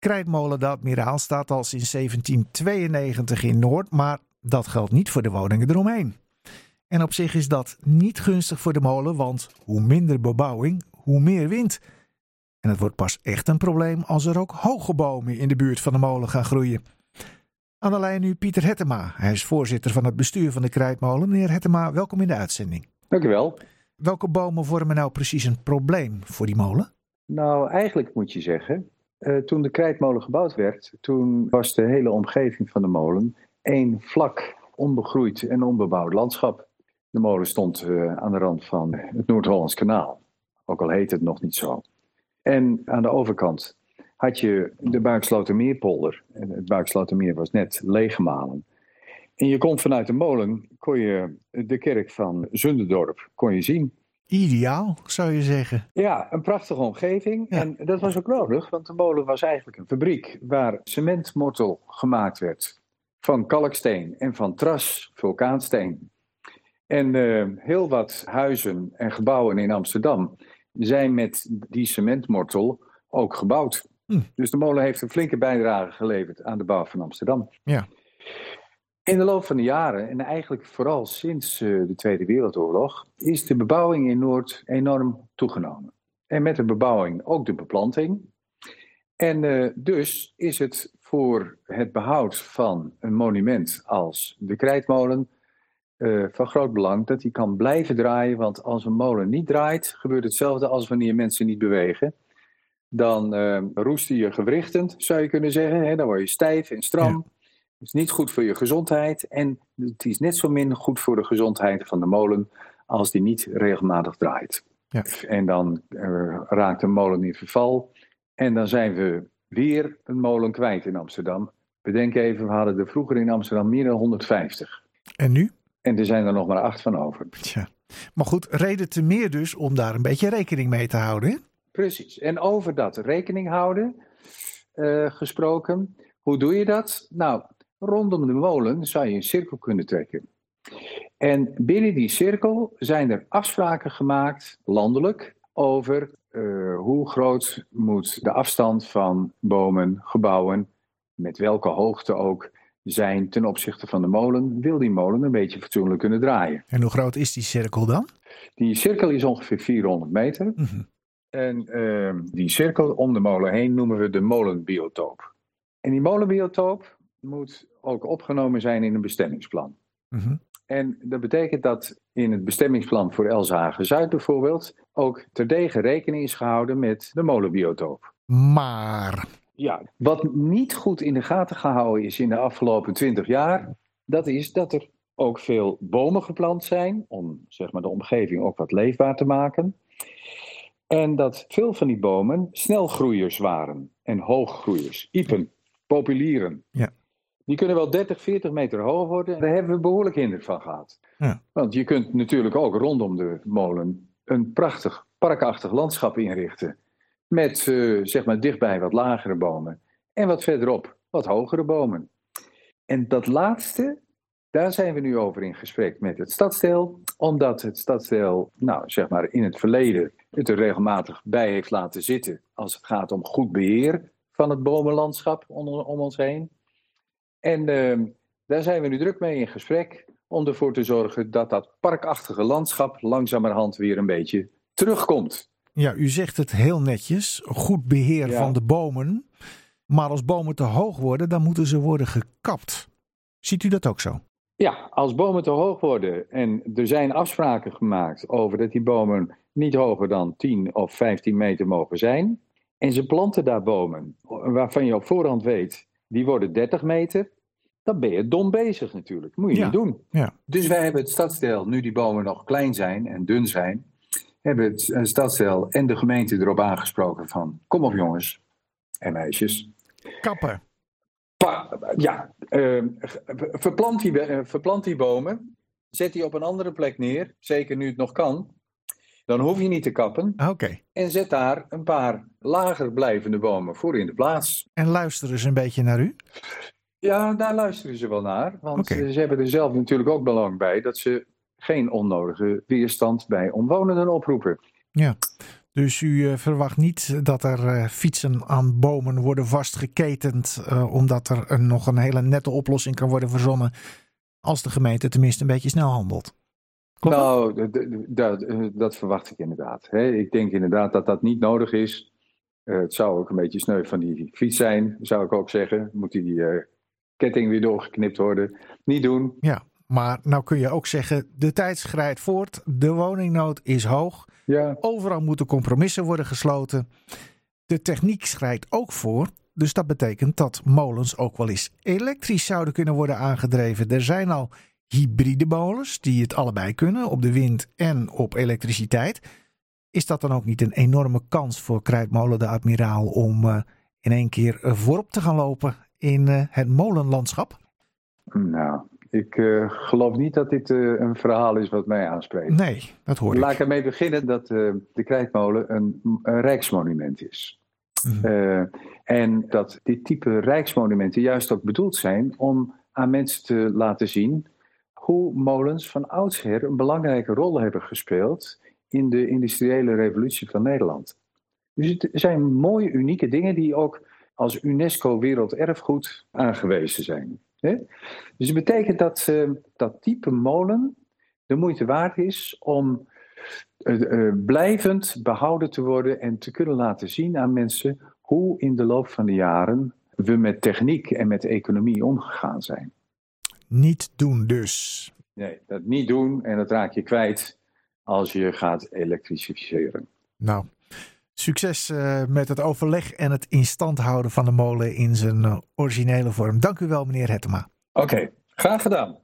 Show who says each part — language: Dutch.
Speaker 1: Krijtmolen de Admiraal staat al sinds 1792 in Noord, maar dat geldt niet voor de woningen eromheen. En op zich is dat niet gunstig voor de molen, want hoe minder bebouwing, hoe meer wind. En het wordt pas echt een probleem als er ook hoge bomen in de buurt van de molen gaan groeien. Aan de lijn nu Pieter Hettema. Hij is voorzitter van het bestuur van de Krijtmolen. Meneer Hettema, welkom in de uitzending.
Speaker 2: Dank u wel.
Speaker 1: Welke bomen vormen nou precies een probleem voor die molen?
Speaker 2: Nou, eigenlijk moet je zeggen, uh, toen de krijtmolen gebouwd werd, toen was de hele omgeving van de molen één vlak, onbegroeid en onbebouwd landschap. De molen stond uh, aan de rand van het Noord-Hollands kanaal, ook al heet het nog niet zo. En aan de overkant had je de Buikslotermeerpolder. Het Buikslotermeer was net leeggemalen. En je kon vanuit de molen, kon je de kerk van Zunderdorp kon je zien.
Speaker 1: Ideaal, zou je zeggen.
Speaker 2: Ja, een prachtige omgeving. En dat was ook nodig, want de molen was eigenlijk een fabriek waar cementmortel gemaakt werd. Van kalksteen en van tras, vulkaansteen. En uh, heel wat huizen en gebouwen in Amsterdam zijn met die cementmortel ook gebouwd. Hm. Dus de molen heeft een flinke bijdrage geleverd aan de bouw van Amsterdam.
Speaker 1: Ja.
Speaker 2: In de loop van de jaren, en eigenlijk vooral sinds uh, de Tweede Wereldoorlog, is de bebouwing in Noord enorm toegenomen. En met de bebouwing ook de beplanting. En uh, dus is het voor het behoud van een monument als de Krijtmolen uh, van groot belang dat die kan blijven draaien. Want als een molen niet draait, gebeurt hetzelfde als wanneer mensen niet bewegen. Dan roesten je gewrichten, zou je kunnen zeggen. Hè? Dan word je stijf en stram. Het is niet goed voor je gezondheid. En het is net zo min goed voor de gezondheid van de molen als die niet regelmatig draait.
Speaker 1: Ja.
Speaker 2: En dan uh, raakt de molen in verval. En dan zijn we weer een molen kwijt in Amsterdam. Bedenk even, we hadden er vroeger in Amsterdam meer dan 150.
Speaker 1: En nu?
Speaker 2: En er zijn er nog maar acht van over.
Speaker 1: Tja. Maar goed, reden te meer dus om daar een beetje rekening mee te houden. Hè?
Speaker 2: Precies. En over dat rekening houden uh, gesproken. Hoe doe je dat? Nou, rondom de molen zou je een cirkel kunnen trekken. En binnen die cirkel zijn er afspraken gemaakt, landelijk, over uh, hoe groot moet de afstand van bomen, gebouwen, met welke hoogte ook, zijn ten opzichte van de molen, wil die molen een beetje fatsoenlijk kunnen draaien.
Speaker 1: En hoe groot is die cirkel dan?
Speaker 2: Die cirkel is ongeveer 400 meter.
Speaker 1: Mm -hmm.
Speaker 2: En uh, die cirkel om de molen heen noemen we de molenbiotoop. En die molenbiotoop moet ook opgenomen zijn in een bestemmingsplan.
Speaker 1: Mm -hmm.
Speaker 2: En dat betekent dat in het bestemmingsplan voor Elzagen Zuid bijvoorbeeld ook terdege rekening is gehouden met de molenbiotoop.
Speaker 1: Maar
Speaker 2: ja, wat niet goed in de gaten gehouden is in de afgelopen twintig jaar, dat is dat er ook veel bomen geplant zijn om zeg maar, de omgeving ook wat leefbaar te maken. En dat veel van die bomen snelgroeiers waren en hooggroeiers, iepen, populieren.
Speaker 1: Ja.
Speaker 2: Die kunnen wel 30, 40 meter hoog worden. Daar hebben we behoorlijk hinder van gehad.
Speaker 1: Ja.
Speaker 2: Want je kunt natuurlijk ook rondom de molen een prachtig parkachtig landschap inrichten. Met uh, zeg maar dichtbij wat lagere bomen. En wat verderop wat hogere bomen. En dat laatste, daar zijn we nu over in gesprek met het stadsdeel. Omdat het stadsdeel, nou zeg maar in het verleden, het er regelmatig bij heeft laten zitten. Als het gaat om goed beheer van het bomenlandschap om, om ons heen. En uh, daar zijn we nu druk mee in gesprek. Om ervoor te zorgen dat dat parkachtige landschap langzamerhand weer een beetje terugkomt.
Speaker 1: Ja, u zegt het heel netjes. Goed beheer ja. van de bomen. Maar als bomen te hoog worden, dan moeten ze worden gekapt. Ziet u dat ook zo?
Speaker 2: Ja, als bomen te hoog worden en er zijn afspraken gemaakt over dat die bomen niet hoger dan 10 of 15 meter mogen zijn. En ze planten daar bomen waarvan je op voorhand weet, die worden 30 meter. Dan ben je dom bezig natuurlijk. Moet je
Speaker 1: ja.
Speaker 2: niet doen.
Speaker 1: Ja.
Speaker 2: Dus wij hebben het stadsdeel, nu die bomen nog klein zijn en dun zijn, hebben het stadsdeel en de gemeente erop aangesproken van... kom op jongens en meisjes.
Speaker 1: Kappen.
Speaker 2: Pa, ja, uh, verplant, die, uh, verplant die bomen. Zet die op een andere plek neer. Zeker nu het nog kan. Dan hoef je niet te kappen.
Speaker 1: Oké. Okay.
Speaker 2: En zet daar een paar lager blijvende bomen voor in de plaats.
Speaker 1: En luisteren ze een beetje naar u?
Speaker 2: Ja, daar luisteren ze wel naar. Want
Speaker 1: okay.
Speaker 2: ze hebben er zelf natuurlijk ook belang bij dat ze geen onnodige weerstand bij omwonenden oproepen.
Speaker 1: Ja, Dus u verwacht niet dat er fietsen aan bomen worden vastgeketend, omdat er nog een hele nette oplossing kan worden verzonnen als de gemeente tenminste een beetje snel handelt.
Speaker 2: Nou, dat, dat, verwacht ik inderdaad. Ik denk inderdaad dat dat niet nodig is. het zou ook een beetje sneu van die fiets zijn, zou ik ook zeggen. Moet die ketting weer doorgeknipt worden. Niet doen.
Speaker 1: Ja, maar nou kun je ook zeggen, de tijd schrijdt voort, de woningnood is hoog. Ja. Overal moeten compromissen worden gesloten. De techniek schrijdt ook voor. Dus dat betekent dat molens ook wel eens elektrisch zouden kunnen worden aangedreven. Er zijn al hybride molens die het allebei kunnen, op de wind en op elektriciteit. Is dat dan ook niet een enorme kans voor Krijtmolen de Admiraal om uh, in één keer voorop te gaan lopen in uh, het molenlandschap?
Speaker 2: Nou, ik uh, geloof niet dat dit een verhaal is wat mij aanspreekt.
Speaker 1: Nee, dat hoor ik.
Speaker 2: Laat ik ermee beginnen dat de Krijtmolen een, een rijksmonument is. Mm. en dat dit type rijksmonumenten juist ook bedoeld zijn om aan mensen te laten zien hoe molens van oudsher een belangrijke rol hebben gespeeld in de industriële revolutie van Nederland. Dus het zijn mooie, unieke dingen die ook als UNESCO Werelderfgoed aangewezen zijn. Dus het betekent dat uh, dat type molen de moeite waard is om uh, blijvend behouden te worden en te kunnen laten zien aan mensen hoe in de loop van de jaren we met techniek en met economie omgegaan zijn.
Speaker 1: Niet doen dus.
Speaker 2: Nee, dat niet doen en dat raak je kwijt als je gaat elektrificeren.
Speaker 1: Nou, Succes uh, met het overleg en het in stand houden van de molen in zijn uh, originele vorm. Dank u wel, meneer Hettema.
Speaker 2: Oké, okay, graag gedaan.